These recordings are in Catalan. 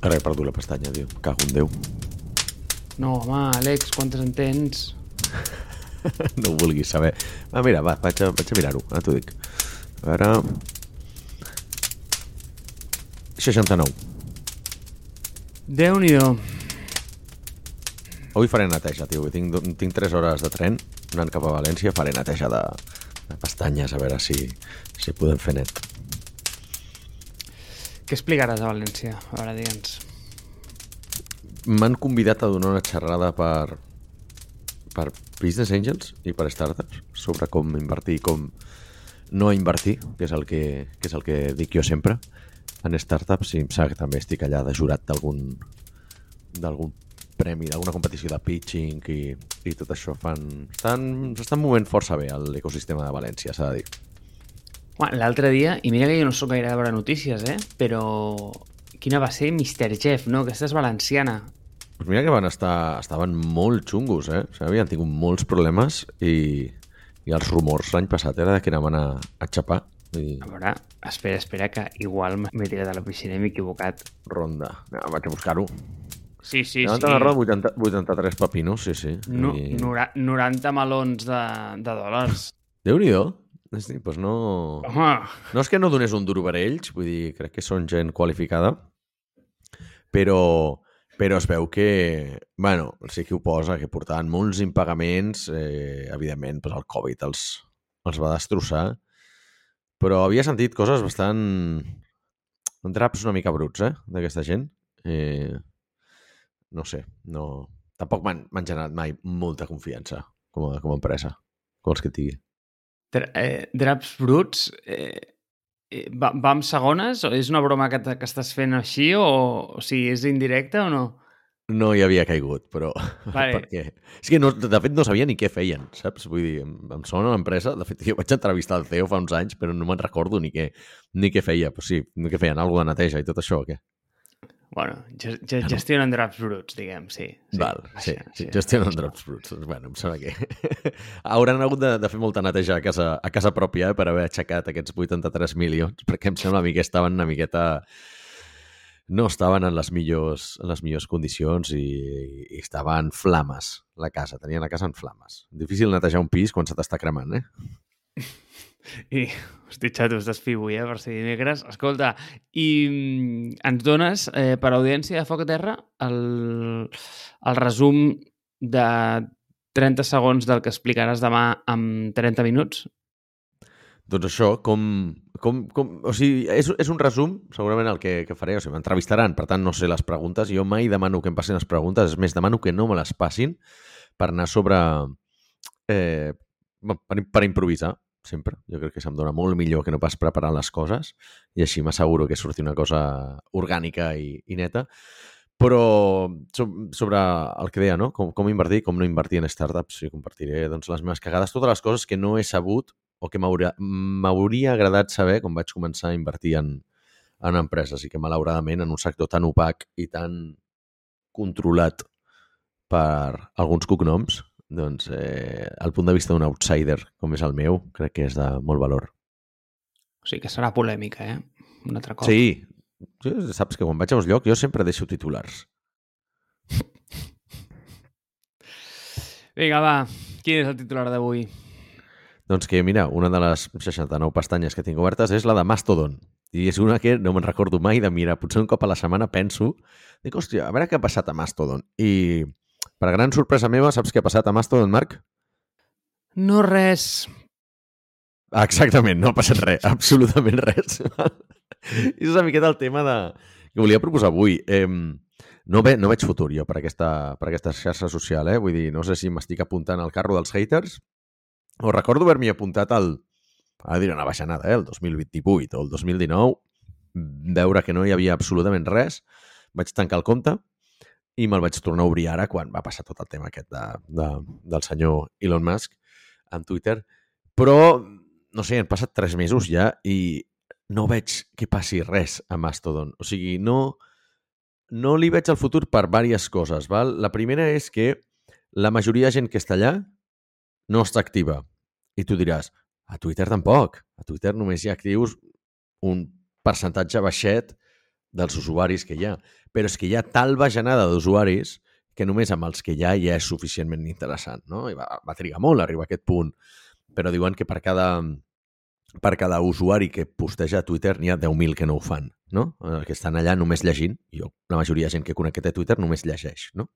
Ara he perdut la pestanya, tio. Cago en Déu. No, home, Àlex, quantes en tens? no ho vulguis saber. Va, mira, va, vaig a, vaig a mirar-ho, ara t'ho dic. A veure... 69. Déu-n'hi-do. Avui faré neteja, tio. Tinc, tinc 3 hores de tren anant cap a València. Faré neteja de, de pestanyes, a veure si, si podem fer net. Què explicaràs a València? A veure, digue'ns. M'han convidat a donar una xerrada per, per Business Angels i per startups sobre com invertir i com no invertir, que és el que, que, és el que dic jo sempre en startups i em sap que també estic allà de jurat d'algun d'algun premi, d'alguna competició de pitching i, i tot això fan... Estan, s'estan movent força bé l'ecosistema de València, s'ha de dir. Bueno, L'altre dia, i mira que jo no sóc gaire de veure notícies, eh? Però quina va ser Mr. Jeff, no? Aquesta és valenciana. Pues mira que van estar, estaven molt xungos, eh? O sigui, havien tingut molts problemes i, i els rumors l'any passat era de que anaven a, a xapar. I A veure, espera, espera, que igual m'he tirat a la piscina i m'he equivocat. ronda. No, vaig a buscar-ho. Sí, sí, Sí, sí. sí. la 80, 83 pepinos, sí, sí. No, I... nora- 90 melons de, de dòlars. Déu-n'hi-do. Sí, pues no... Home, No és que no donés un duro per ells, vull dir, crec que són gent qualificada, però, però es veu que, bueno, sí que ho posa, que portaven molts impagaments, eh, evidentment, pues el Covid els, els va destrossar, però havia sentit coses bastant... draps una mica bruts, eh, d'aquesta gent. Eh, no sé, no... Tampoc m'han generat mai molta confiança com a, com a empresa, com els que et digui. dra eh, draps bruts... Eh, eh, va, va amb segones? O és una broma que, que estàs fent així? O, o sigui, és indirecta o no? No hi havia caigut, però... Vale. perquè... És que, no, de fet, no sabia ni què feien, saps? Vull dir, em, em sona l'empresa... De fet, jo vaig entrevistar el CEO fa uns anys, però no me'n recordo ni què, ni què feia. Però sí, ni què feien, alguna de neteja i tot això, o què? Bueno, ge ge gestionen draps bruts, diguem, sí. sí Val, sí, vaja, sí, gestionen drops bruts. Bueno, em sembla que hauran hagut de, de fer molta neteja a casa, a casa pròpia eh, per haver aixecat aquests 83 milions, perquè em sembla a mi que estaven una miqueta... No estaven en les millors, en les millors condicions i, i estava en flames la casa, tenien la casa en flames. Difícil netejar un pis quan se t'està cremant, eh? I, hosti, xato, estàs fi avui, eh, per ser dimecres. Escolta, i mm, ens dones, eh, per audiència de Foc a Terra, el, el resum de 30 segons del que explicaràs demà en 30 minuts? Doncs això, com... com, com o sigui, és, és un resum, segurament el que, que faré. O sigui, m'entrevistaran, per tant, no sé les preguntes. Jo mai demano que em passin les preguntes, és més, demano que no me les passin per anar sobre... Eh, per, per improvisar, sempre. Jo crec que se'm dona molt millor que no pas preparant les coses i així m'asseguro que surti una cosa orgànica i, i neta. Però so- sobre el que deia, no? Com, com invertir, com no invertir en startups, jo compartiré doncs, les meves cagades, totes les coses que no he sabut o que m'hauria agradat saber quan vaig començar a invertir en, en empreses i que malauradament en un sector tan opac i tan controlat per alguns cognoms, doncs eh, el punt de vista d'un outsider com és el meu, crec que és de molt valor. O sigui que serà polèmica, eh? Un altre cop. Sí, jo, saps que quan vaig a un lloc jo sempre deixo titulars. Vinga, va, quin és el titular d'avui? Doncs que, mira, una de les 69 pestanyes que tinc obertes és la de Mastodon. I és una que no me'n recordo mai de mirar. Potser un cop a la setmana penso, dic, hòstia, a veure què ha passat a Mastodon. I, per gran sorpresa meva, saps què ha passat a Mastodon, Marc? No res. Exactament, no ha passat res, absolutament res. I és una miqueta el tema de... que volia proposar avui. Eh, no, ve, no veig futur jo per aquesta, per aquesta xarxa social, eh? Vull dir, no sé si m'estic apuntant al carro dels haters o recordo haver-m'hi apuntat al... A dir una baixanada, eh? El 2028 o el 2019, veure que no hi havia absolutament res, vaig tancar el compte i me'l vaig tornar a obrir ara quan va passar tot el tema aquest de, de, del senyor Elon Musk en Twitter. Però, no sé, han passat tres mesos ja i no veig que passi res a Mastodon. O sigui, no, no li veig el futur per diverses coses. Val? La primera és que la majoria de gent que està allà no està activa. I tu diràs, a Twitter tampoc. A Twitter només hi ha actius un percentatge baixet dels usuaris que hi ha. Però és que hi ha tal bajanada d'usuaris que només amb els que hi ha ja és suficientment interessant, no? I va, va trigar molt a arribar a aquest punt. Però diuen que per cada, per cada usuari que posteja a Twitter n'hi ha 10.000 que no ho fan, no? Eh, que estan allà només llegint. Jo, la majoria de gent que que té Twitter només llegeix, no?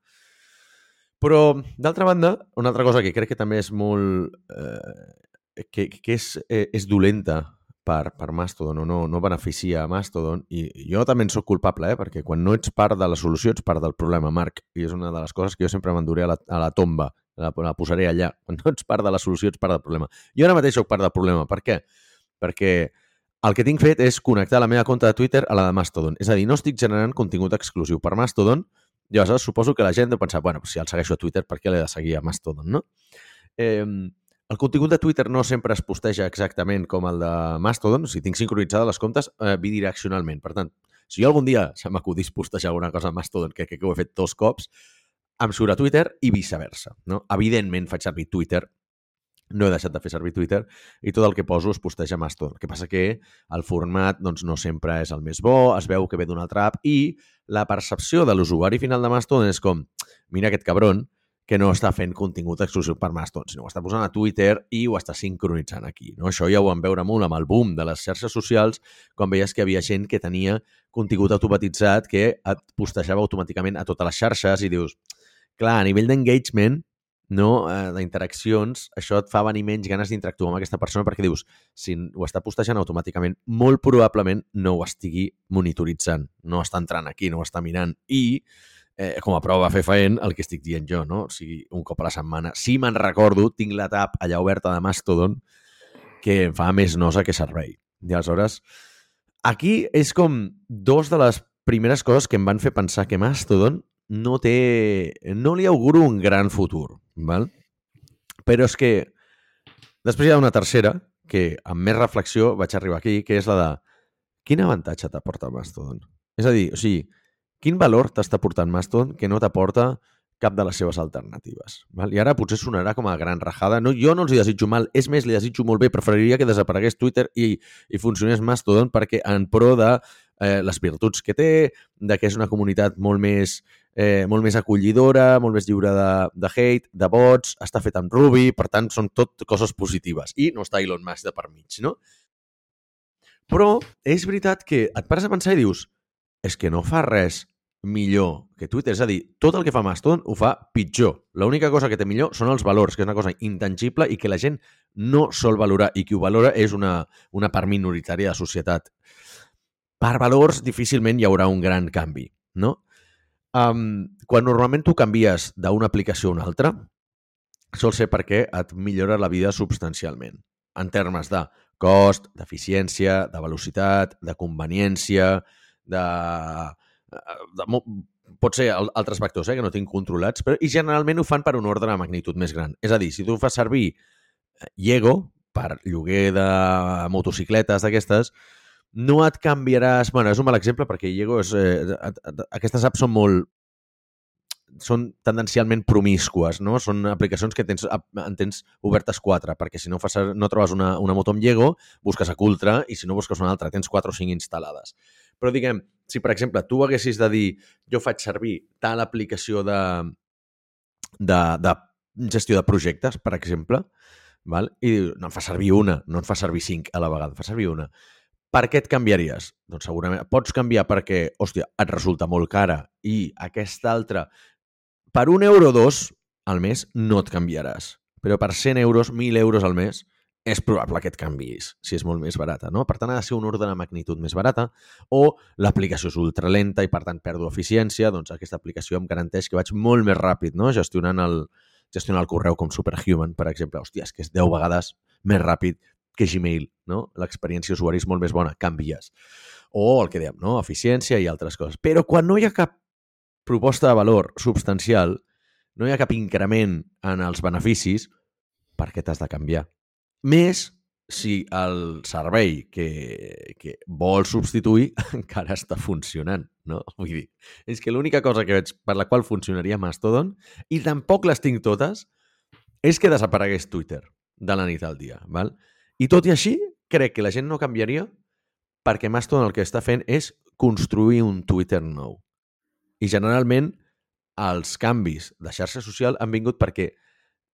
Però, d'altra banda, una altra cosa que crec que també és molt... Eh, que, que és, eh, és dolenta per, per Mastodon o no, no beneficia a Mastodon i jo també en sóc culpable, eh? perquè quan no ets part de la solució ets part del problema, Marc, i és una de les coses que jo sempre m'enduré a, la, a la tomba, la, la posaré allà. Quan no ets part de la solució ets part del problema. Jo ara mateix sóc part del problema. Per què? Perquè el que tinc fet és connectar la meva compta de Twitter a la de Mastodon. És a dir, no estic generant contingut exclusiu per Mastodon, aleshores suposo que la gent deu pensar, bueno, si el segueixo a Twitter, per què l'he de seguir a Mastodon, no? Eh, el contingut de Twitter no sempre es posteja exactament com el de Mastodon, si tinc sincronitzades les comptes eh, bidireccionalment. Per tant, si jo algun dia se m'acudís postejar alguna cosa a Mastodon, que crec que ho he fet dos cops, em surt a Twitter i viceversa. No? Evidentment faig servir Twitter, no he deixat de fer servir Twitter i tot el que poso es posteja a Mastodon. El que passa que el format doncs, no sempre és el més bo, es veu que ve d'una altra app i la percepció de l'usuari final de Mastodon és com, mira aquest cabron, que no està fent contingut exclusiu per Mastodon, sinó ho està posant a Twitter i ho està sincronitzant aquí. No? Això ja ho vam veure molt amb el boom de les xarxes socials, quan veies que havia gent que tenia contingut automatitzat que et postejava automàticament a totes les xarxes i dius, clar, a nivell d'engagement, no, eh, d'interaccions, això et fa venir menys ganes d'interactuar amb aquesta persona perquè dius, si ho està postejant automàticament, molt probablement no ho estigui monitoritzant, no està entrant aquí, no ho està mirant i eh, com a prova fefaent el que estic dient jo, no? O sigui, un cop a la setmana. Si me'n recordo, tinc la tab allà oberta de Mastodon que em fa més nosa que servei. I aleshores, aquí és com dos de les primeres coses que em van fer pensar que Mastodon no té... no li auguro un gran futur, val? Però és que després hi ha una tercera que amb més reflexió vaig arribar aquí, que és la de quin avantatge t'aporta Mastodon? És a dir, o sigui, quin valor t'està portant Mastodon que no t'aporta cap de les seves alternatives. Val? I ara potser sonarà com a gran rajada. No, jo no els hi desitjo mal, és més, li desitjo molt bé. Preferiria que desaparegués Twitter i, i funcionés Mastodon perquè en pro de eh, les virtuts que té, de que és una comunitat molt més, eh, molt més acollidora, molt més lliure de, de hate, de bots, està fet amb Ruby, per tant, són tot coses positives. I no està Elon Musk de per mig, no? Però és veritat que et pares a pensar i dius és que no fa res millor que Twitter. És a dir, tot el que fa Mastodon ho fa pitjor. L'única cosa que té millor són els valors, que és una cosa intangible i que la gent no sol valorar i qui ho valora és una, una part minoritària de la societat. Per valors difícilment hi haurà un gran canvi, no? Um, quan normalment tu canvies d'una aplicació a una altra, sol ser perquè et millora la vida substancialment, en termes de cost, d'eficiència, de velocitat, de conveniència, de pot ser altres factors eh, que no tinc controlats, però i generalment ho fan per un ordre de magnitud més gran. És a dir, si tu fas servir Llego per lloguer de motocicletes d'aquestes, no et canviaràs... bueno, és un mal exemple perquè Llego és... Eh, aquestes apps són molt són tendencialment promiscues, no? Són aplicacions que tens, en tens obertes quatre, perquè si no, fas, no trobes una, una moto amb Llego, busques a Cultra, i si no busques una altra, tens quatre o cinc instal·lades. Però diguem, si per exemple tu haguessis de dir jo faig servir tal aplicació de, de, de gestió de projectes, per exemple, val? i no en fa servir una, no en fa servir cinc a la vegada, fa servir una. Per què et canviaries? Doncs segurament pots canviar perquè, hòstia, et resulta molt cara i aquesta altra, per un euro o dos al mes no et canviaràs. Però per 100 euros, 1.000 euros al mes, és probable que et canvis si és molt més barata. No? Per tant, ha de ser un ordre de magnitud més barata o l'aplicació és ultralenta i, per tant, perdo eficiència. Doncs aquesta aplicació em garanteix que vaig molt més ràpid no? gestionant, el, gestionant el correu com Superhuman, per exemple. Hòstia, és que és 10 vegades més ràpid que Gmail. No? L'experiència d'usuari és molt més bona, canvies. O el que dèiem, no? eficiència i altres coses. Però quan no hi ha cap proposta de valor substancial, no hi ha cap increment en els beneficis, per què t'has de canviar? Més si el servei que, que vol substituir encara està funcionant, no? Vull dir, és que l'única cosa que veig per la qual funcionaria Mastodon, i tampoc les tinc totes, és que desaparegués Twitter de la nit al dia, val? I tot i així, crec que la gent no canviaria perquè Mastodon el que està fent és construir un Twitter nou. I generalment els canvis de xarxa social han vingut perquè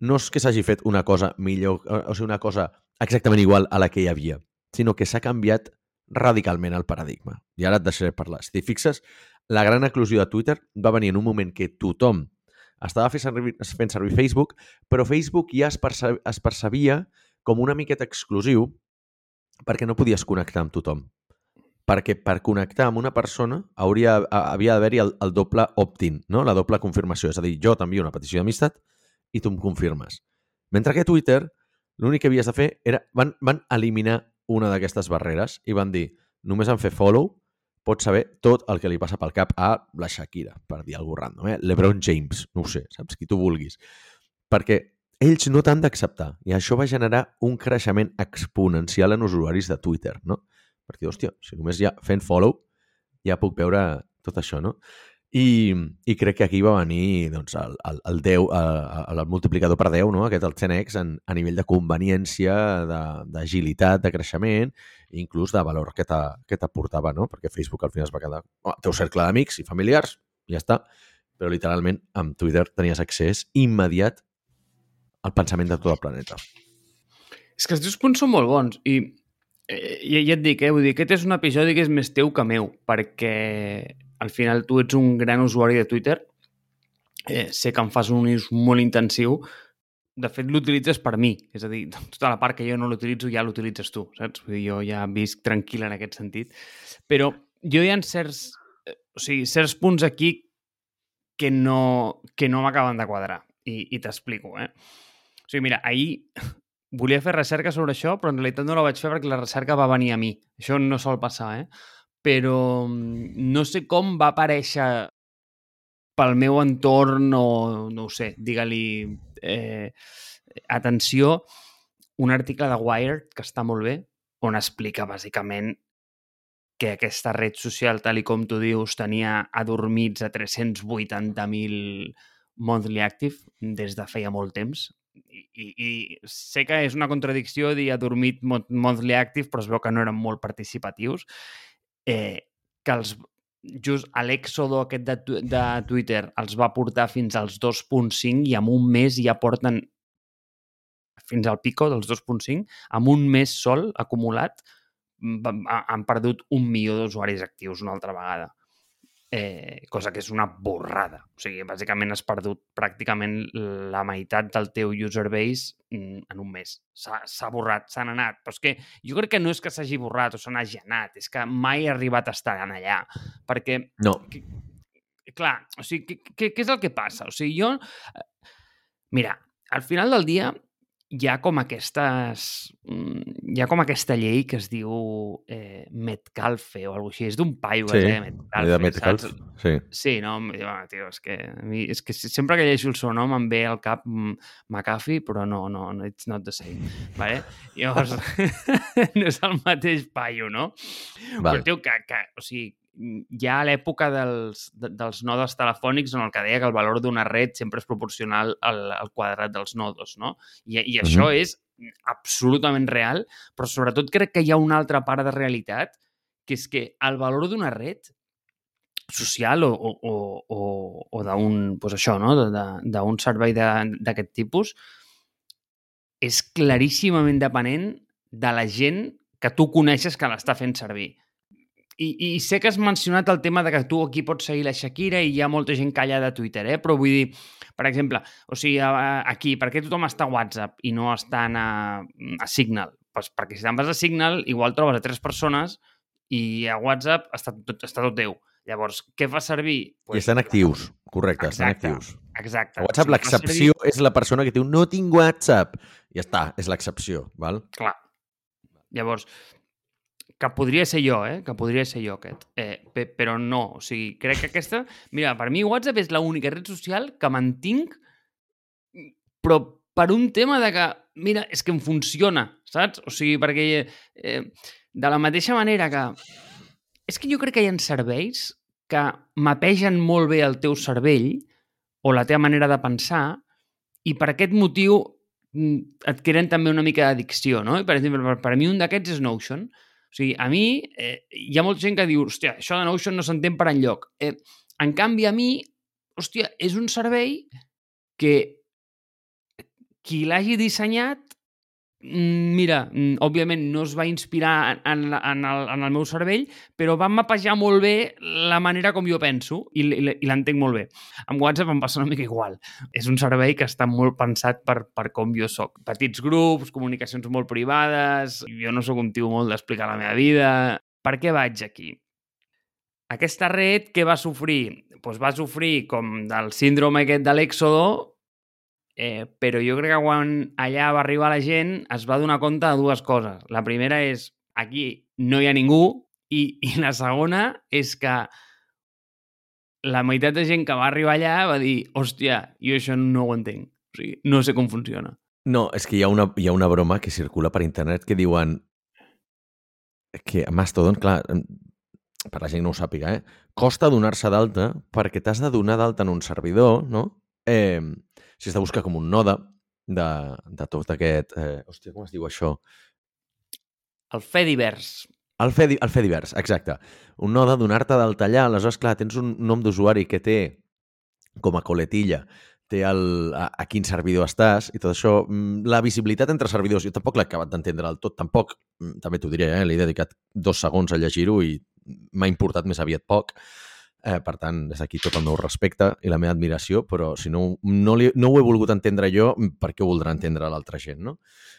no és que s'hagi fet una cosa millor, o sigui, una cosa exactament igual a la que hi havia, sinó que s'ha canviat radicalment el paradigma. I ara et deixaré parlar. Si t'hi fixes, la gran eclosió de Twitter va venir en un moment que tothom estava fent servir, fent servir Facebook, però Facebook ja es, perce es percebia com una miqueta exclusiu perquè no podies connectar amb tothom. Perquè per connectar amb una persona hauria, havia d'haver-hi el, el doble opt-in, no? la doble confirmació. És a dir, jo t'envio una petició d'amistat i tu em confirmes. Mentre que Twitter, l'únic que havies de fer era... Van, van eliminar una d'aquestes barreres i van dir només en fer follow pots saber tot el que li passa pel cap a la Shakira, per dir alguna random, eh? LeBron James, no ho sé, saps? Qui tu vulguis. Perquè ells no t'han d'acceptar i això va generar un creixement exponencial en usuaris de Twitter, no? Perquè, hòstia, si només ja fent follow ja puc veure tot això, no? I, i crec que aquí va venir doncs, el, el, el 10, el, el multiplicador per 10, no? aquest el 10x, en, a nivell de conveniència, d'agilitat, de, de creixement, i inclús de valor que t'aportava, no? perquè Facebook al final es va quedar... Oh, teu cercle d'amics i familiars, ja està, però literalment amb Twitter tenies accés immediat al pensament de tot el planeta. És que els teus punts són molt bons i eh, ja, ja et dic, eh? Vull dir, aquest és un episodi que és més teu que meu, perquè al final tu ets un gran usuari de Twitter, eh, sé que em fas un ús molt intensiu, de fet l'utilitzes per mi, és a dir, tota la part que jo no l'utilitzo ja l'utilitzes tu, saps? Vull dir, jo ja visc tranquil en aquest sentit, però jo hi ha certs, eh, o sigui, certs punts aquí que no, que no m'acaben de quadrar i, i t'explico, eh? O sigui, mira, ahir volia fer recerca sobre això, però en realitat no la vaig fer perquè la recerca va venir a mi. Això no sol passar, eh? Però mm, no sé com va aparèixer pel meu entorn o, no ho sé, digue-li eh, atenció, un article de Wired que està molt bé, on explica bàsicament que aquesta red social, tal i com tu dius, tenia adormits a 380.000 monthly active des de feia molt temps. I, i, I sé que és una contradicció dir adormit monthly active, però es veu que no eren molt participatius eh, que els, just l'èxodo aquest de, de Twitter els va portar fins als 2.5 i en un mes ja porten fins al pico dels 2.5, amb un mes sol acumulat han perdut un milió d'usuaris actius una altra vegada eh, cosa que és una borrada. O sigui, bàsicament has perdut pràcticament la meitat del teu user base mm, en un mes. S'ha borrat, s'han anat. Però és que jo crec que no és que s'hagi borrat o s'han anat, és que mai ha arribat a estar allà. Perquè... No. Que, clar, o sigui, què, què és el que passa? O sigui, jo... Eh, mira, al final del dia hi ha com aquestes... Mm, hi ha com aquesta llei que es diu eh, Metcalfe o alguna així. És d'un paio, sí, eh? Metcalfe, de Metcalfe, sí. Sí, no? Tio, és que, és que sempre que llegeixo el seu nom em ve al cap mm, McAfee, però no, no, no it's not the same. Vale? Llavors, no és el mateix paio, no? Val. Però, tio, que, que, o sigui, ja a l'època dels, dels nodes telefònics en el que deia que el valor d'una red sempre és proporcional al, al quadrat dels nodos, no? I, i això uh -huh. és absolutament real, però sobretot crec que hi ha una altra part de realitat, que és que el valor d'una red social o, o, o, o, o d'un pues això, no? d'un servei d'aquest tipus és claríssimament depenent de la gent que tu coneixes que l'està fent servir. I, I sé que has mencionat el tema de que tu aquí pots seguir la Shakira i hi ha molta gent callada a Twitter, eh? però vull dir, per exemple, o sigui, aquí, per què tothom està a WhatsApp i no està a, a Signal? Pues perquè si te'n vas a Signal, igual trobes a tres persones i a WhatsApp està tot, està tot teu. Llavors, què fa servir? Pues, I estan actius, correcte, exacte, estan actius. Exacte. A WhatsApp sigui, l'excepció servir... és la persona que diu no tinc WhatsApp. Ja està, és l'excepció, val? Clar. Llavors, que podria ser jo, eh? Que podria ser jo aquest. Eh, però no, o sigui, crec que aquesta... Mira, per mi WhatsApp és l'única red social que mantinc, però per un tema de que, mira, és que em funciona, saps? O sigui, perquè eh, de la mateixa manera que... És que jo crec que hi ha serveis que mapegen molt bé el teu cervell o la teva manera de pensar i per aquest motiu mm, et creen també una mica d'addicció, no? I, per exemple, per, per mi un d'aquests és Notion, O sigui, a mi eh, hi ha molta gent que diu, hòstia, això de Notion no s'entén per enlloc. Eh, en canvi, a mi, hòstia, és un servei que qui l'hagi dissenyat mira, mm, òbviament no es va inspirar en, en, el, en el meu cervell, però va mapejar molt bé la manera com jo penso i, i, i l'entenc molt bé. Amb WhatsApp em passa una mica igual. És un servei que està molt pensat per, per com jo sóc. Petits grups, comunicacions molt privades, jo no sóc un tio molt d'explicar la meva vida... Per què vaig aquí? Aquesta red, què va sofrir? Pues va sofrir com del síndrome aquest de l'èxodo, Eh, però jo crec que quan allà va arribar la gent es va donar compte de dues coses. La primera és, aquí no hi ha ningú, i, i la segona és que la meitat de gent que va arribar allà va dir hòstia, jo això no ho entenc. O sigui, no sé com funciona. No, és que hi ha una, hi ha una broma que circula per internet que diuen que a Mastodon, clar, per la gent no ho sàpiga, eh? costa donar-se d'alta perquè t'has de donar d'alta en un servidor, no? Eh, si has de buscar com un node de, de tot aquest... Eh, hòstia, com es diu això? El fe divers. El fe, el fe divers, exacte. Un node, donar-te del tallar, aleshores, clar, tens un nom d'usuari que té com a coletilla té el, a, a quin servidor estàs i tot això. Mm, la visibilitat entre servidors, jo tampoc l'he acabat d'entendre del tot, tampoc, mm, també t'ho diré, eh? l'he dedicat dos segons a llegir-ho i m'ha importat més aviat poc. Eh, per tant, des d'aquí tot el meu respecte i la meva admiració, però si no, no, li, no ho he volgut entendre jo, per què ho voldrà entendre l'altra gent, no?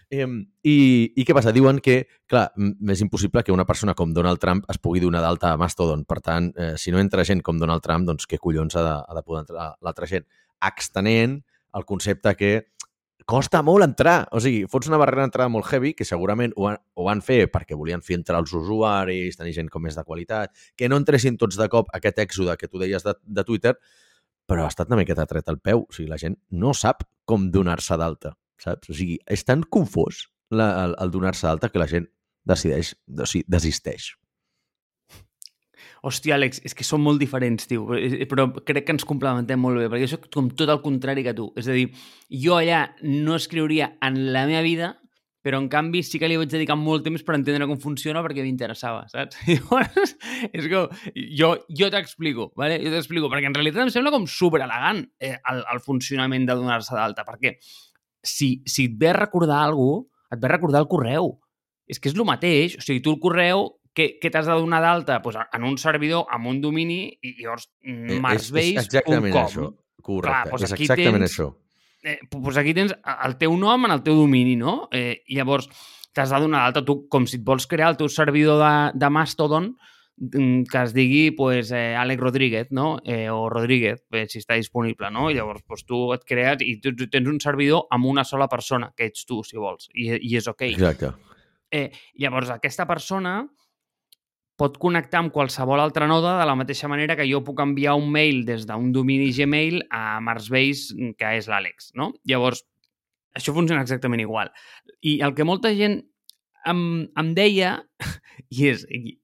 Eh, i, I què passa? Diuen que, clar, és impossible que una persona com Donald Trump es pugui donar d'alta a Mastodon. Per tant, eh, si no entra gent com Donald Trump, doncs què collons ha de, ha de poder entrar l'altra gent? Extenent el concepte que costa molt entrar. O sigui, fots una barrera d'entrada molt heavy, que segurament ho, han, ho van fer perquè volien fer entrar els usuaris, tenir gent com més de qualitat, que no entressin tots de cop aquest èxode que tu deies de, de Twitter, però ha estat una miqueta tret al peu. O sigui, la gent no sap com donar-se d'alta, saps? O sigui, és tan confós la, el, el donar-se d'alta que la gent decideix, o sigui, desisteix. Hòstia, Àlex, és que som molt diferents, tio, però crec que ens complementem molt bé, perquè jo soc com tot el contrari que tu. És a dir, jo allà no escriuria en la meva vida, però en canvi sí que li vaig dedicar molt temps per entendre com funciona perquè m'interessava, saps? Llavors, és que jo, jo t'explico, ¿vale? jo t'explico, perquè en realitat em sembla com super elegant eh, el, el funcionament de donar-se d'alta, perquè si, si et ve a recordar alguna cosa, et ve a recordar el correu. És que és el mateix, o sigui, tu el correu que, que t'has de donar d'alta pues, en un servidor amb un domini i llavors eh, marsbase.com. És, és exactament això, correcte. Clar, pues és exactament tens, això. Eh, pues aquí tens el teu nom en el teu domini, no? Eh, llavors, t'has de donar d'alta tu, com si et vols crear el teu servidor de, de Mastodon, mm, que es digui pues, eh, Àlex Rodríguez, no? Eh, o Rodríguez, eh, si està disponible, no? I llavors pues, tu et crees i tu, tu tens un servidor amb una sola persona, que ets tu, si vols, i, i és ok. Exacte. Eh, llavors, aquesta persona pot connectar amb qualsevol altra node de la mateixa manera que jo puc enviar un mail des d'un domini Gmail a Marsbase, que és l'Àlex, no? Llavors, això funciona exactament igual. I el que molta gent em, em deia, i és, i,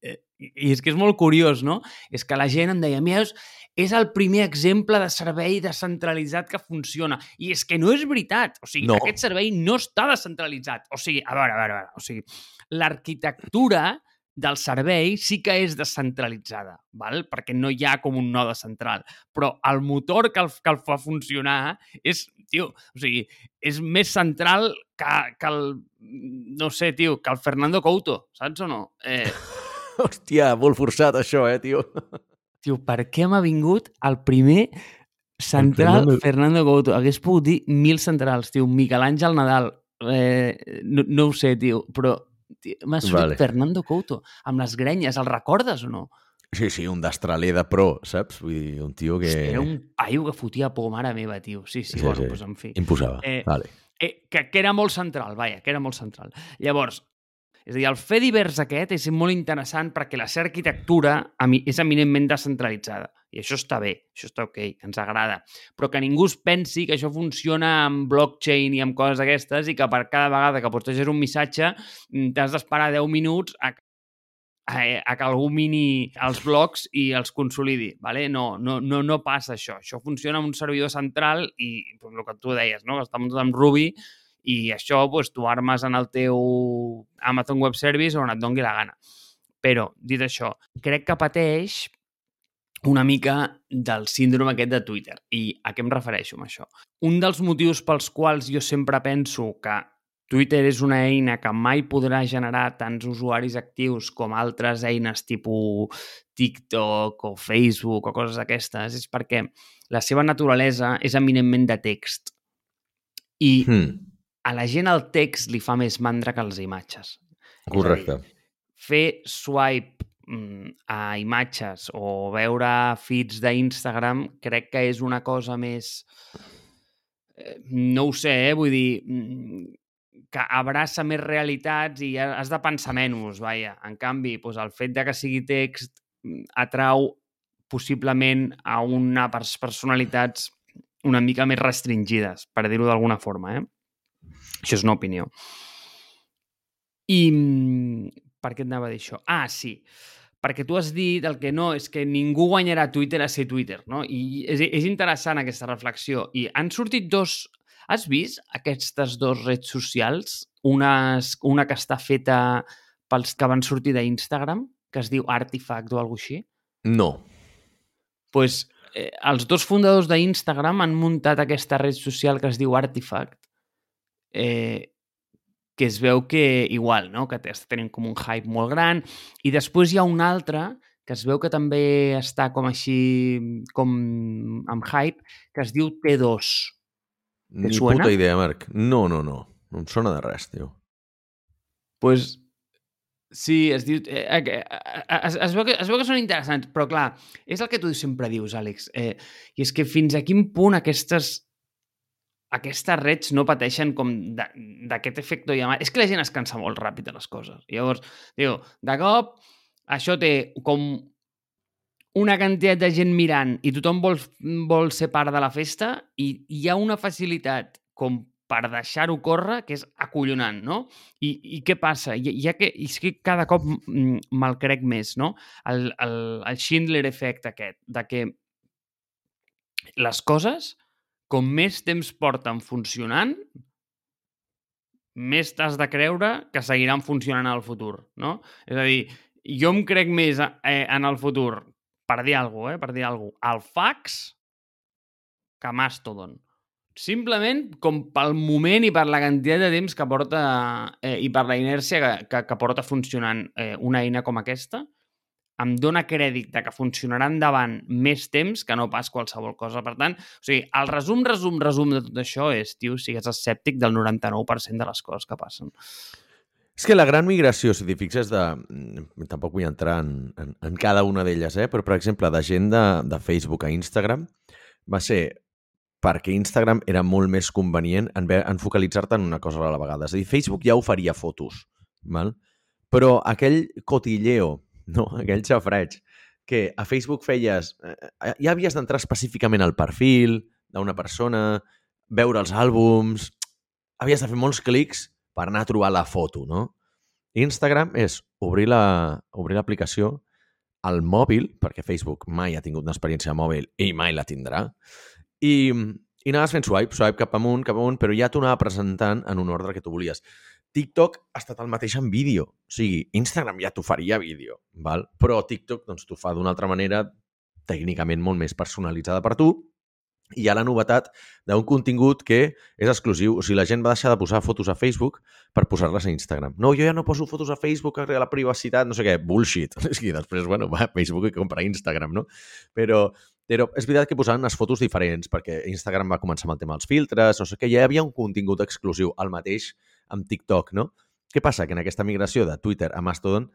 i és que és molt curiós, no? És que la gent em deia, mira, és, és el primer exemple de servei descentralitzat que funciona. I és que no és veritat. O sigui, no. aquest servei no està descentralitzat. O sigui, a veure, a veure, a veure. O sigui, l'arquitectura del servei sí que és descentralitzada, val? perquè no hi ha com un node central. Però el motor que el, que el fa funcionar és, tio, o sigui, és més central que, que el, no sé, tio, que el Fernando Couto, saps o no? Eh... Hòstia, molt forçat això, eh, tio? Tio, per què m'ha vingut el primer central Fernando... Fernando Couto? Hagués pogut dir mil centrals, tio, Miquel Àngel Nadal, eh, no, no ho sé, tio, però M'ha sortit vale. Fernando Couto, amb les grenyes, el recordes o no? Sí, sí, un d'estraler de pro, saps? Vull dir, un tio que... Era un paio que fotia por, mare meva, tio. Sí, sí, sí bueno, sí. Pues, en fi. Imposava, eh, vale. Eh, que, que era molt central, vaja, que era molt central. Llavors, és a dir, el fer divers aquest és molt interessant perquè la seva arquitectura és eminentment descentralitzada. I això està bé, això està ok, ens agrada. Però que ningú es pensi que això funciona amb blockchain i amb coses d'aquestes i que per cada vegada que posteges un missatge mm, t'has d'esperar 10 minuts a, a, a que algú mini els blocs i els consolidi. ¿vale? No, no, no, no passa això. Això funciona amb un servidor central i pues, el que tu deies, no? està muntat amb Ruby i això pues, tu armes en el teu Amazon Web Service on et dongui la gana. Però, dit això, crec que pateix una mica del síndrome aquest de Twitter. I a què em refereixo amb això? Un dels motius pels quals jo sempre penso que Twitter és una eina que mai podrà generar tants usuaris actius com altres eines tipus TikTok o Facebook o coses d'aquestes, és perquè la seva naturalesa és eminentment de text. I hmm. A la gent el text li fa més mandra que les imatges. Correcte. Dir, fer swipe mm, a imatges o veure feeds d'Instagram crec que és una cosa més... Eh, no ho sé, eh? Vull dir, mm, que abraça més realitats i has de pensar menys, vaja. En canvi, doncs el fet de que sigui text mm, atrau possiblement a unes personalitats una mica més restringides, per dir-ho d'alguna forma. Eh? Això és una opinió. I mm, per què et anava a dir això? Ah, sí, perquè tu has dit el que no, és que ningú guanyarà Twitter a ser Twitter, no? I és, és interessant aquesta reflexió. I han sortit dos Has vist aquestes dues redes socials? Una, una que està feta pels que van sortir d'Instagram, que es diu Artifact o alguna així? No. pues, eh, els dos fundadors d'Instagram han muntat aquesta red social que es diu Artifact, eh, que es veu que igual, no? que està tenint com un hype molt gran, i després hi ha un altre que es veu que també està com així, com amb hype, que es diu T2, ni suena? puta idea, Marc. No, no, no. No em sona de res, tio. Pues Sí, es diu... Eh, eh, es, es, veu que, es veu que són interessants, però clar, és el que tu sempre dius, Àlex, eh, i és que fins a quin punt aquestes aquestes reds no pateixen com d'aquest efecte llamar... És que la gent es cansa molt ràpid de les coses. Llavors, diu, de cop, això té com una quantitat de gent mirant i tothom vol, vol ser part de la festa i hi ha una facilitat com per deixar-ho córrer que és acollonant, no? I, i què passa? I, ja que, és que cada cop me'l crec més, no? El, el, el Schindler Effect aquest, de que les coses, com més temps porten funcionant, més t'has de creure que seguiran funcionant al futur, no? És a dir, jo em crec més eh, en el futur per dir alguna cosa, eh? per dir alguna cosa, el fax que Mastodon. Simplement com pel moment i per la quantitat de temps que porta eh, i per la inèrcia que, que, que porta funcionant eh, una eina com aquesta, em dona crèdit de que funcionarà endavant més temps que no pas qualsevol cosa. Per tant, o sigui, el resum, resum, resum de tot això és, tio, sigues escèptic del 99% de les coses que passen. És que la gran migració, si t'hi fixes, de... Tampoc vull entrar en, en, en cada una d'elles, eh? però, per exemple, de gent de, de Facebook a Instagram va ser perquè Instagram era molt més convenient en, en focalitzar-te en una cosa a la vegada. És a dir, Facebook ja oferia fotos, val? però aquell cotilleo, no? aquell xafreig, que a Facebook feies... Eh, eh, ja havies d'entrar específicament al perfil d'una persona, veure els àlbums... Havies de fer molts clics per anar a trobar la foto, no? Instagram és obrir l'aplicació la, obrir al mòbil, perquè Facebook mai ha tingut una experiència mòbil i mai la tindrà, i, i anaves fent swipe, swipe cap amunt, cap amunt, però ja t'ho anava presentant en un ordre que tu volies. TikTok ha estat el mateix en vídeo. O sigui, Instagram ja t'ho faria vídeo, val? però TikTok doncs, t'ho fa d'una altra manera tècnicament molt més personalitzada per tu i hi ha la novetat d'un contingut que és exclusiu. O sigui, la gent va deixar de posar fotos a Facebook per posar-les a Instagram. No, jo ja no poso fotos a Facebook, a la privacitat, no sé què, bullshit. És que després, bueno, va, Facebook i comprar Instagram, no? Però, però és veritat que posaven les fotos diferents, perquè Instagram va començar amb el tema dels filtres, no sé què, ja hi havia un contingut exclusiu, el mateix amb TikTok, no? Què passa? Que en aquesta migració de Twitter a Mastodon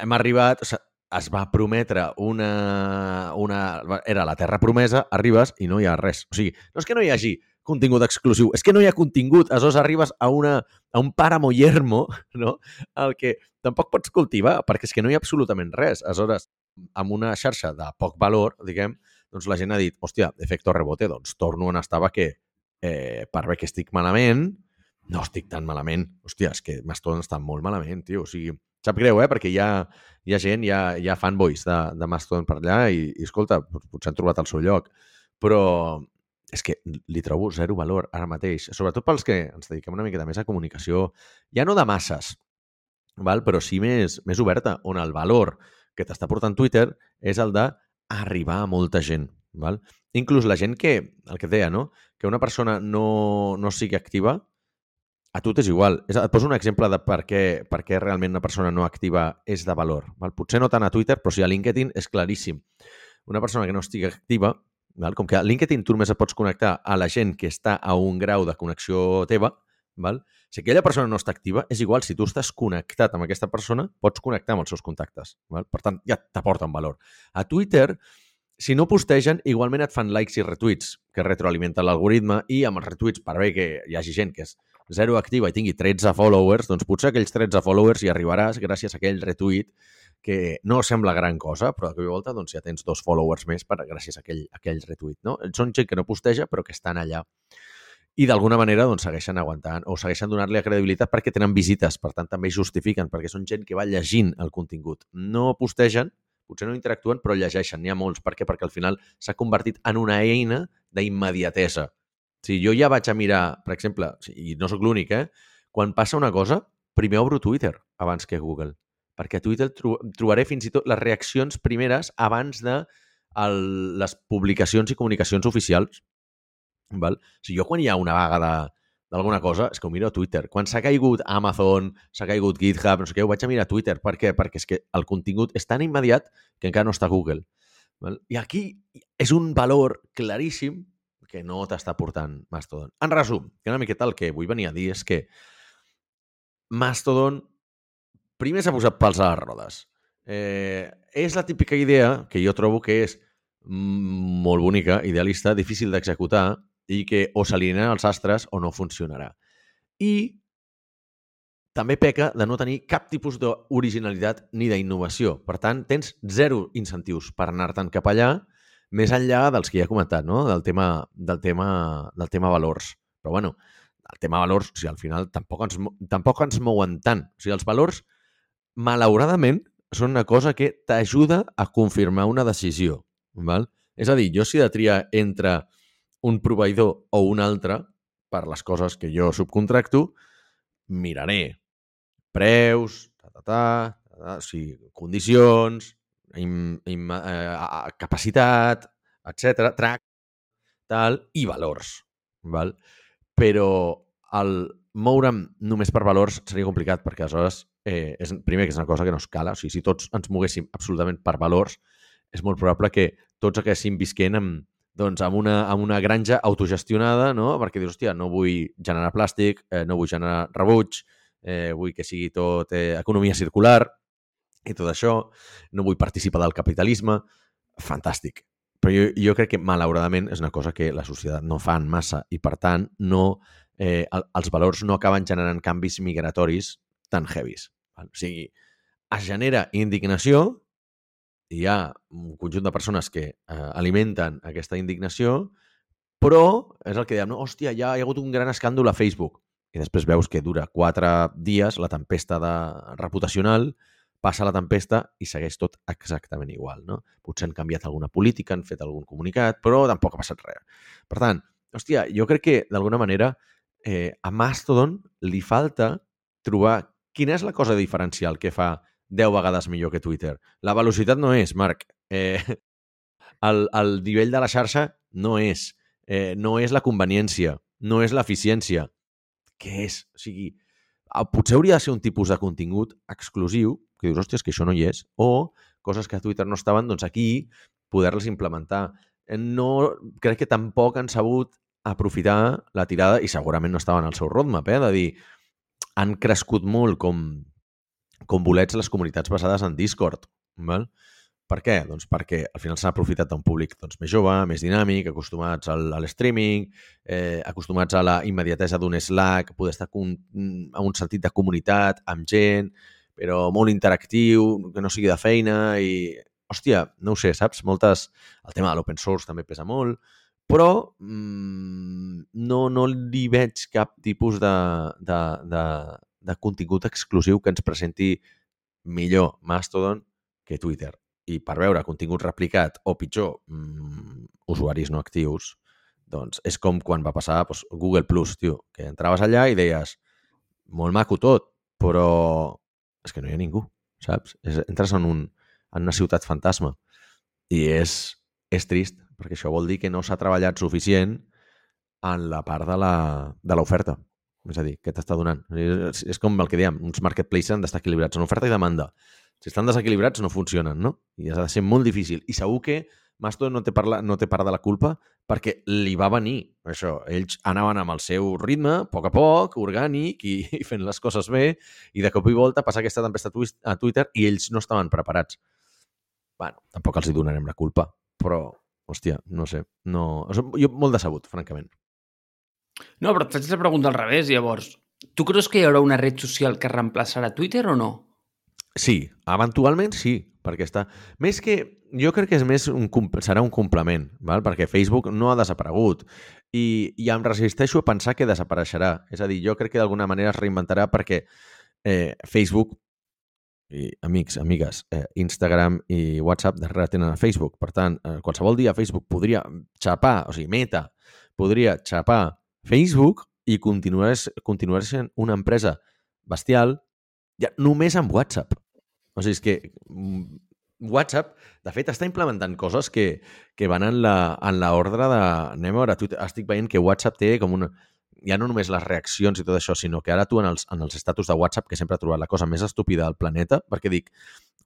hem arribat... O sigui, es va prometre una, una... Era la terra promesa, arribes i no hi ha res. O sigui, no és que no hi hagi contingut exclusiu, és que no hi ha contingut. Aleshores arribes a, una, a un pàramo yermo, no? el que tampoc pots cultivar, perquè és que no hi ha absolutament res. Aleshores, amb una xarxa de poc valor, diguem, doncs la gent ha dit, hòstia, efecte rebote, doncs torno on estava que eh, per bé que estic malament, no estic tan malament. Hòstia, és que m'estan estan molt malament, tio. O sigui, sap greu, eh? Perquè hi ha, hi ha gent, hi ha, hi ha fanboys de, de Mastodon per allà i, i escolta, potser han trobat el seu lloc. Però és que li trobo zero valor ara mateix, sobretot pels que ens dediquem una miqueta més a comunicació, ja no de masses, val? però sí més, més oberta, on el valor que t'està portant Twitter és el de arribar a molta gent. Val? Inclús la gent que, el que et deia, no? que una persona no, no sigui activa, a tu t'és igual. És, et poso un exemple de per què, per què realment una persona no activa és de valor. Val? Potser no tant a Twitter, però sí a LinkedIn és claríssim. Una persona que no estigui activa, val? com que a LinkedIn tu només et pots connectar a la gent que està a un grau de connexió teva, val? si aquella persona no està activa, és igual, si tu estàs connectat amb aquesta persona, pots connectar amb els seus contactes. Val? Per tant, ja t'aporten valor. A Twitter, si no postegen, igualment et fan likes i retuits, que retroalimenten l'algoritme, i amb els retuits, per bé que hi hagi gent que és zero activa i tingui 13 followers, doncs potser aquells 13 followers hi arribaràs gràcies a aquell retuit que no sembla gran cosa, però de cop volta doncs, ja tens dos followers més per, gràcies a aquell, a aquell retuit. No? Són gent que no posteja, però que estan allà. I d'alguna manera doncs, segueixen aguantant o segueixen donant-li credibilitat perquè tenen visites, per tant també justifiquen, perquè són gent que va llegint el contingut. No postegen, potser no interactuen, però llegeixen. N'hi ha molts. Per què? Perquè al final s'ha convertit en una eina d'immediatesa. Si jo ja vaig a mirar, per exemple, i no sóc l'únic, eh? Quan passa una cosa, primer obro Twitter abans que Google. Perquè a Twitter trobaré fins i tot les reaccions primeres abans de el, les publicacions i comunicacions oficials. Val? Sigui, jo quan hi ha una vaga de, d'alguna cosa, és que ho miro a Twitter. Quan s'ha caigut Amazon, s'ha caigut GitHub, no sé què, ho vaig a mirar a Twitter. Per què? Perquè és que el contingut és tan immediat que encara no està a Google. Val? I aquí és un valor claríssim que no t'està portant Mastodon. En resum, que una miqueta el que vull venir a dir és que Mastodon primer s'ha posat pals a les rodes. Eh, és la típica idea que jo trobo que és molt bonica, idealista, difícil d'executar i que o s'alineen els astres o no funcionarà. I també peca de no tenir cap tipus d'originalitat ni d'innovació. Per tant, tens zero incentius per anar-te'n cap allà, més enllà dels que ja he comentat, no? del, tema, del, tema, del tema valors. Però, bueno, el tema valors, o sigui, al final tampoc ens, tampoc ens mouen tant. O sigui, els valors, malauradament, són una cosa que t'ajuda a confirmar una decisió. Val? És a dir, jo si he de triar entre un proveïdor o un altre, per les coses que jo subcontracto, miraré preus, ta, ta, ta, ta, o sigui, condicions, im, im, eh, capacitat, etc, track, tal, i valors. Val? Però el moure'm només per valors seria complicat perquè aleshores, eh, és, primer que és una cosa que no escala, o sigui, si tots ens moguéssim absolutament per valors, és molt probable que tots haguéssim visquent amb, doncs, amb, una, amb una granja autogestionada, no? perquè dius, hòstia, no vull generar plàstic, eh, no vull generar rebuig, eh, vull que sigui tot eh, economia circular i tot això, no vull participar del capitalisme, fantàstic. Però jo, jo crec que, malauradament, és una cosa que la societat no fa en massa i, per tant, no, eh, els valors no acaben generant canvis migratoris tan heavies. O sigui, es genera indignació hi ha un conjunt de persones que eh, alimenten aquesta indignació, però és el que dèiem, no? hòstia, ja hi ha hagut un gran escàndol a Facebook. I després veus que dura quatre dies la tempesta de reputacional, passa la tempesta i segueix tot exactament igual. No? Potser han canviat alguna política, han fet algun comunicat, però tampoc ha passat res. Per tant, hòstia, jo crec que d'alguna manera eh, a Mastodon li falta trobar quina és la cosa diferencial que fa 10 vegades millor que Twitter. La velocitat no és, Marc. Eh, el, el nivell de la xarxa no és. Eh, no és la conveniència, no és l'eficiència. Què és? O sigui, potser hauria de ser un tipus de contingut exclusiu, que dius, hòstia, que això no hi és, o coses que a Twitter no estaven, doncs aquí poder-les implementar. No, crec que tampoc han sabut aprofitar la tirada, i segurament no estaven al seu roadmap, eh, de dir, han crescut molt com, com bolets les comunitats basades en Discord. Val? Per què? Doncs perquè al final s'ha aprofitat d'un públic doncs, més jove, més dinàmic, acostumats al, al streaming, eh, acostumats a la immediatesa d'un Slack, poder estar con, a un sentit de comunitat, amb gent, però molt interactiu, que no sigui de feina i, hòstia, no ho sé, saps? Moltes... El tema de l'open source també pesa molt, però mmm, no, no li veig cap tipus de, de, de, de contingut exclusiu que ens presenti millor Mastodon que Twitter. I per veure contingut replicat o pitjor, mmm, usuaris no actius, doncs és com quan va passar doncs, Google Plus, tio, que entraves allà i deies molt maco tot, però és que no hi ha ningú, saps? És, entres en, un, en una ciutat fantasma i és, és trist, perquè això vol dir que no s'ha treballat suficient en la part de l'oferta. És a dir, què t'està donant? És, és com el que dèiem, uns marketplaces han d'estar equilibrats en oferta i demanda. Si estan desequilibrats no funcionen, no? I ha de ser molt difícil. I segur que Masto no té, parla, no té part de la culpa perquè li va venir això. Ells anaven amb el seu ritme, a poc a poc, orgànic i, i fent les coses bé, i de cop i volta passa aquesta tempesta a Twitter i ells no estaven preparats. bueno, tampoc els hi donarem la culpa, però, hòstia, no sé, no... Jo molt decebut, francament. No, però et faig la pregunta al revés, llavors. Tu creus que hi haurà una red social que reemplaçarà Twitter o no? Sí, eventualment sí, perquè està... Més que... Jo crec que és més un, serà un complement, val? perquè Facebook no ha desaparegut i, i em resisteixo a pensar que desapareixerà. És a dir, jo crec que d'alguna manera es reinventarà perquè eh, Facebook i amics, amigues, eh, Instagram i WhatsApp darrere tenen a Facebook. Per tant, eh, qualsevol dia Facebook podria xapar, o sigui, Meta podria xapar Facebook i continuar, continuar sent una empresa bestial ja només amb WhatsApp. O sigui, és que mm, WhatsApp, de fet, està implementant coses que, que van en l'ordre de... Anem a veure, tu, estic veient que WhatsApp té com una... Ja no només les reaccions i tot això, sinó que ara tu en els, en els estatus de WhatsApp, que sempre he trobat la cosa més estúpida del planeta, perquè dic,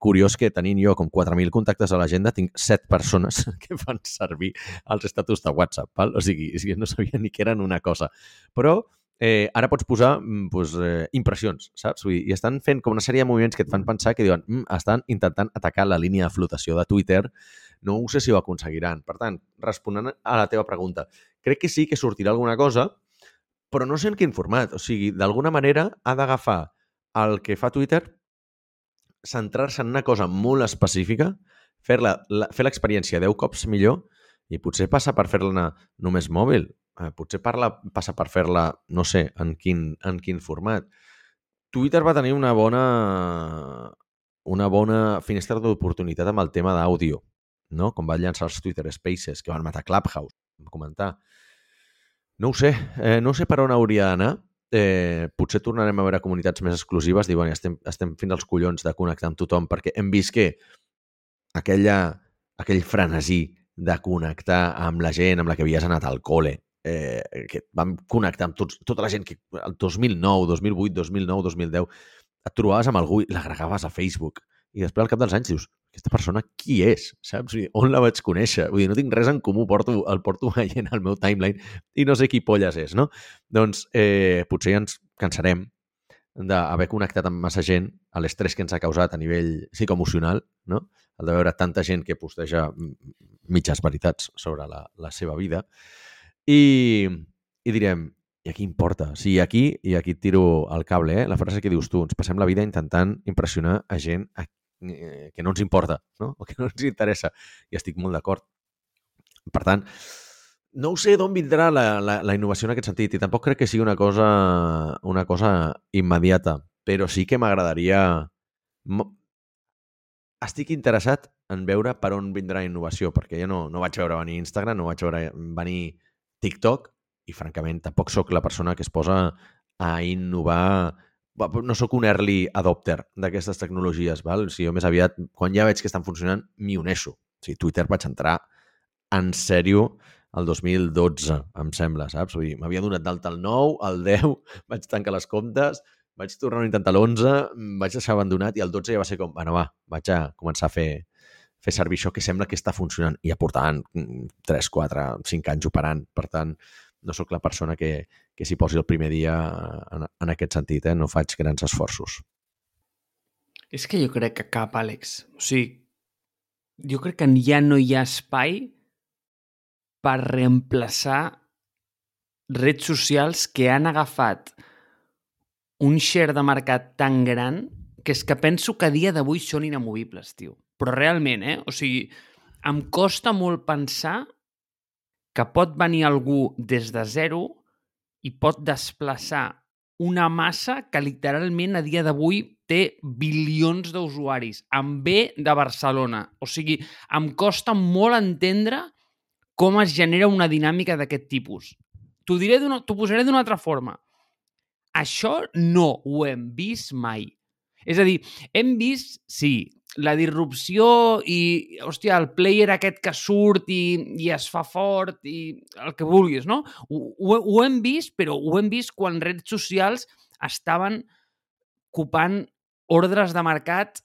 curiós que tenint jo com 4.000 contactes a l'agenda, tinc 7 persones que fan servir els estatus de WhatsApp. Val? O sigui, no sabia ni que eren una cosa. Però eh, ara pots posar mm, pues, eh, impressions, saps? Vull dir, I estan fent com una sèrie de moviments que et fan pensar que diuen mm, estan intentant atacar la línia de flotació de Twitter, no ho sé si ho aconseguiran. Per tant, responent a la teva pregunta, crec que sí que sortirà alguna cosa, però no sé en quin format. O sigui, d'alguna manera ha d'agafar el que fa Twitter centrar-se en una cosa molt específica, fer l'experiència 10 cops millor i potser passa per fer-la només mòbil, eh, potser parla, passa per fer-la, no sé, en quin, en quin format. Twitter va tenir una bona una bona finestra d'oportunitat amb el tema d'àudio, no? com va llançar els Twitter Spaces, que van matar Clubhouse, comentar. No ho sé, eh, no sé per on hauria d'anar, eh, potser tornarem a veure comunitats més exclusives, diuen, estem, estem fins als collons de connectar amb tothom, perquè hem vist que aquella, aquell frenesí de connectar amb la gent amb la que havies anat al cole, eh, que vam connectar amb tots, tota la gent que el 2009, 2008, 2009, 2010, et trobaves amb algú i l'agregaves a Facebook. I després, al cap dels anys, dius, aquesta persona qui és? Saps? Dir, on la vaig conèixer? Vull dir, no tinc res en comú, porto, el porto veient al meu timeline i no sé qui polles és, no? Doncs eh, potser ja ens cansarem d'haver connectat amb massa gent l'estrès que ens ha causat a nivell psicoemocional, no? el de veure tanta gent que posteja mitges veritats sobre la, la seva vida. I, i direm, i aquí importa? Sí, aquí, i aquí tiro el cable, eh? la frase que dius tu, ens passem la vida intentant impressionar a gent a Eh, que no ens importa, no? o que no ens interessa. I estic molt d'acord. Per tant, no ho sé d'on vindrà la, la, la innovació en aquest sentit i tampoc crec que sigui una cosa, una cosa immediata, però sí que m'agradaria... Estic interessat en veure per on vindrà innovació, perquè jo no, no vaig veure venir Instagram, no vaig veure venir TikTok i, francament, tampoc sóc la persona que es posa a innovar no sóc un early adopter d'aquestes tecnologies, val? O sigui, jo més aviat, quan ja veig que estan funcionant, m'hi uneixo. O sigui, Twitter vaig entrar en sèrio el 2012, em sembla, saps? Vull dir, m'havia donat d'alta el 9, el 10, vaig tancar les comptes, vaig tornar a intentar l'11, vaig deixar abandonat i el 12 ja va ser com, bueno, va, vaig a començar a fer, fer servir això que sembla que està funcionant. I ja portaven 3, 4, 5 anys operant. Per tant, no sóc la persona que, que s'hi posi el primer dia en, en aquest sentit, eh? no faig grans esforços. És que jo crec que cap, Àlex. O sigui, jo crec que ja no hi ha espai per reemplaçar redes socials que han agafat un share de mercat tan gran que és que penso que a dia d'avui són inamovibles, tio. Però realment, eh? O sigui, em costa molt pensar que pot venir algú des de zero i pot desplaçar una massa que literalment a dia d'avui té bilions d'usuaris, amb B de Barcelona. O sigui, em costa molt entendre com es genera una dinàmica d'aquest tipus. T'ho diré t'ho posaré d'una altra forma. Això no ho hem vist mai. És a dir, hem vist, sí, la disrupció i, hòstia, el player aquest que surt i, i es fa fort i el que vulguis, no? Ho, ho, ho hem vist, però ho hem vist quan redes socials estaven ocupant ordres de mercat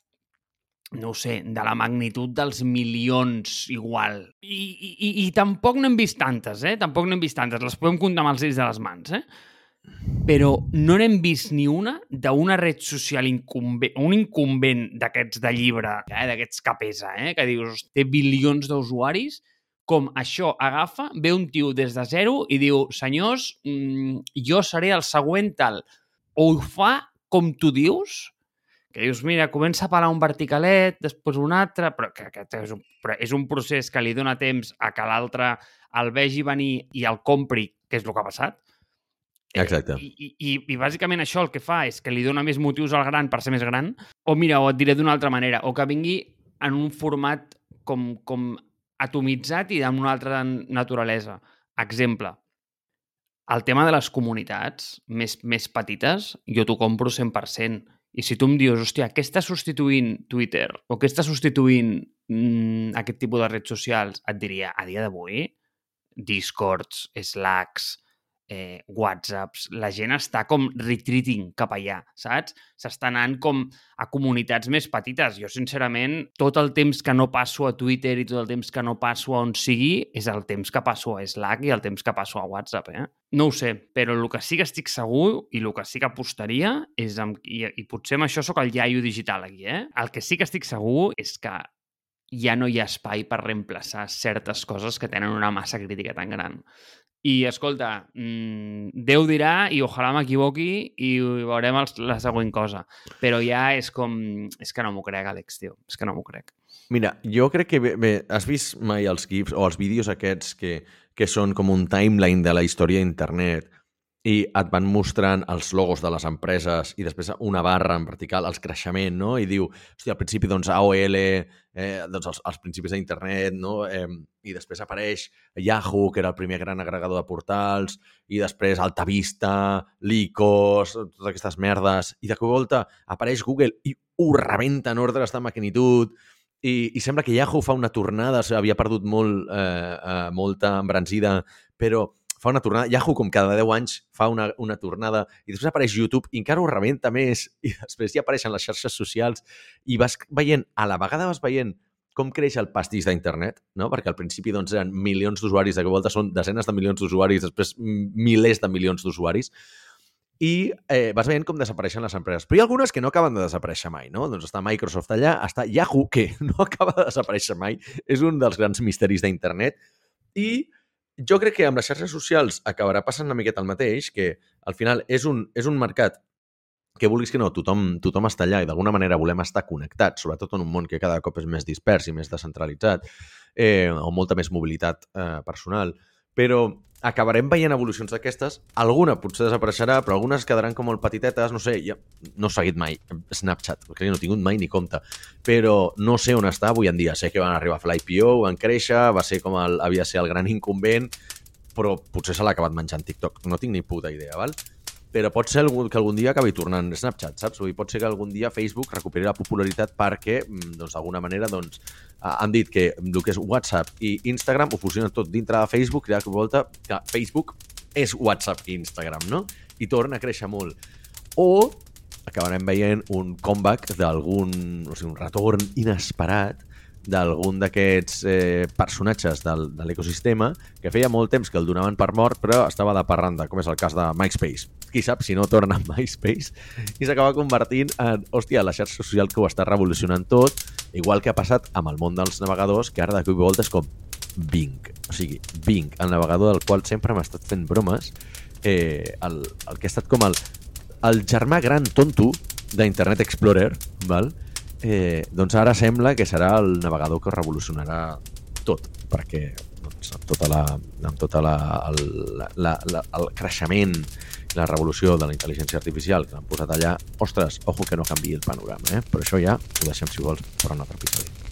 no sé, de la magnitud dels milions igual. I, i, i tampoc n'hem vist tantes, eh? Tampoc n'hem vist tantes. Les podem comptar amb els dits de les mans, eh? Però no n'hem vist ni una d'una red social incumbent, un incumbent d'aquests de llibre, eh? d'aquests que pesa, eh? que dius, té bilions d'usuaris, com això agafa, ve un tio des de zero i diu, senyors, mmm, jo seré el següent tal. O ho fa com tu dius, que dius, mira, comença a parar un verticalet, després un altre, però que, que és, un, però és un procés que li dona temps a que l'altre el vegi venir i el compri, que és el que ha passat. Eh, Exacte. I, i, i, I bàsicament això el que fa és que li dona més motius al gran per ser més gran, o mira, o et diré d'una altra manera, o que vingui en un format com, com atomitzat i amb una altra naturalesa. Exemple, el tema de les comunitats més, més petites, jo t'ho compro 100%. I si tu em dius, hòstia, què està substituint Twitter o què està substituint mm, aquest tipus de redes socials, et diria, a dia d'avui, Discords, Slacks, eh, whatsapps, la gent està com retreating cap allà, saps? S'està anant com a comunitats més petites. Jo, sincerament, tot el temps que no passo a Twitter i tot el temps que no passo a on sigui és el temps que passo a Slack i el temps que passo a WhatsApp, eh? No ho sé, però el que sí que estic segur i el que sí que apostaria és... Amb, i, I potser amb això sóc el iaio digital aquí, eh? El que sí que estic segur és que ja no hi ha espai per reemplaçar certes coses que tenen una massa crítica tan gran. I, escolta, mmm, Déu dirà i ojalà m'equivoqui i veurem els, la següent cosa. Però ja és com... És que no m'ho crec, Àlex, tio. És que no m'ho crec. Mira, jo crec que... Bé, bé, has vist mai els GIFs o els vídeos aquests que, que són com un timeline de la història d'internet i et van mostrant els logos de les empreses i després una barra en vertical, els creixement, no? I diu, hòstia, al principi, doncs, AOL, eh, doncs els, els principis d'internet, no? Eh, I després apareix Yahoo, que era el primer gran agregador de portals, i després Altavista, Lycos, totes aquestes merdes, i de cop volta apareix Google i ho rebenta en ordres de magnitud, i, i sembla que Yahoo fa una tornada, havia perdut molt, eh, eh, molta embranzida, però fa una tornada, Yahoo com cada 10 anys fa una, una tornada i després apareix YouTube i encara ho rebenta més i després ja apareixen les xarxes socials i vas veient, a la vegada vas veient com creix el pastís d'internet, no? perquè al principi doncs, eren milions d'usuaris, de que volta són desenes de milions d'usuaris, després milers de milions d'usuaris, i eh, vas veient com desapareixen les empreses. Però hi ha algunes que no acaben de desaparèixer mai, no? Doncs està Microsoft allà, està Yahoo, que no acaba de desaparèixer mai, és un dels grans misteris d'internet, i jo crec que amb les xarxes socials acabarà passant una miqueta el mateix, que al final és un, és un mercat que vulguis que no, tothom, tothom està allà i d'alguna manera volem estar connectats, sobretot en un món que cada cop és més dispers i més descentralitzat, eh, o molta més mobilitat eh, personal. Però acabarem veient evolucions d'aquestes. Alguna potser desapareixerà, però algunes quedaran com molt petitetes. No sé, ja no he seguit mai Snapchat, perquè no he tingut mai ni compte. Però no sé on està avui en dia. Sé que van arribar a fer l'IPO, van créixer, va ser com el, havia ser el gran incumbent, però potser se l'ha acabat menjant TikTok. No tinc ni puta idea, val? Però pot ser que algun dia acabi tornant Snapchat, saps? Dir, pot ser que algun dia Facebook recuperi la popularitat perquè, mm, doncs, d'alguna manera, doncs, han dit que el que és WhatsApp i Instagram ho fusionen tot dintre de Facebook i de volta que Facebook és WhatsApp i Instagram, no? I torna a créixer molt. O acabarem veient un comeback d'algun, o sigui, un retorn inesperat d'algun d'aquests eh, personatges del, de l'ecosistema que feia molt temps que el donaven per mort però estava de parranda, com és el cas de MySpace. Qui sap si no torna a MySpace i s'acaba convertint en, hòstia, la xarxa social que ho està revolucionant tot, igual que ha passat amb el món dels navegadors, que ara de cop i volta és com Bing. O sigui, Bing, el navegador del qual sempre m'ha estat fent bromes, eh, el, el que ha estat com el, el germà gran tonto d'Internet Explorer, val? Eh, doncs ara sembla que serà el navegador que revolucionarà tot, perquè doncs, amb tota la, amb tota la, el, la, la, el creixement i la revolució de la intel·ligència artificial que l'han posat allà, ostres, ojo que no canvi el panorama, eh? però això ja ho deixem, si vols, per un altre episodi.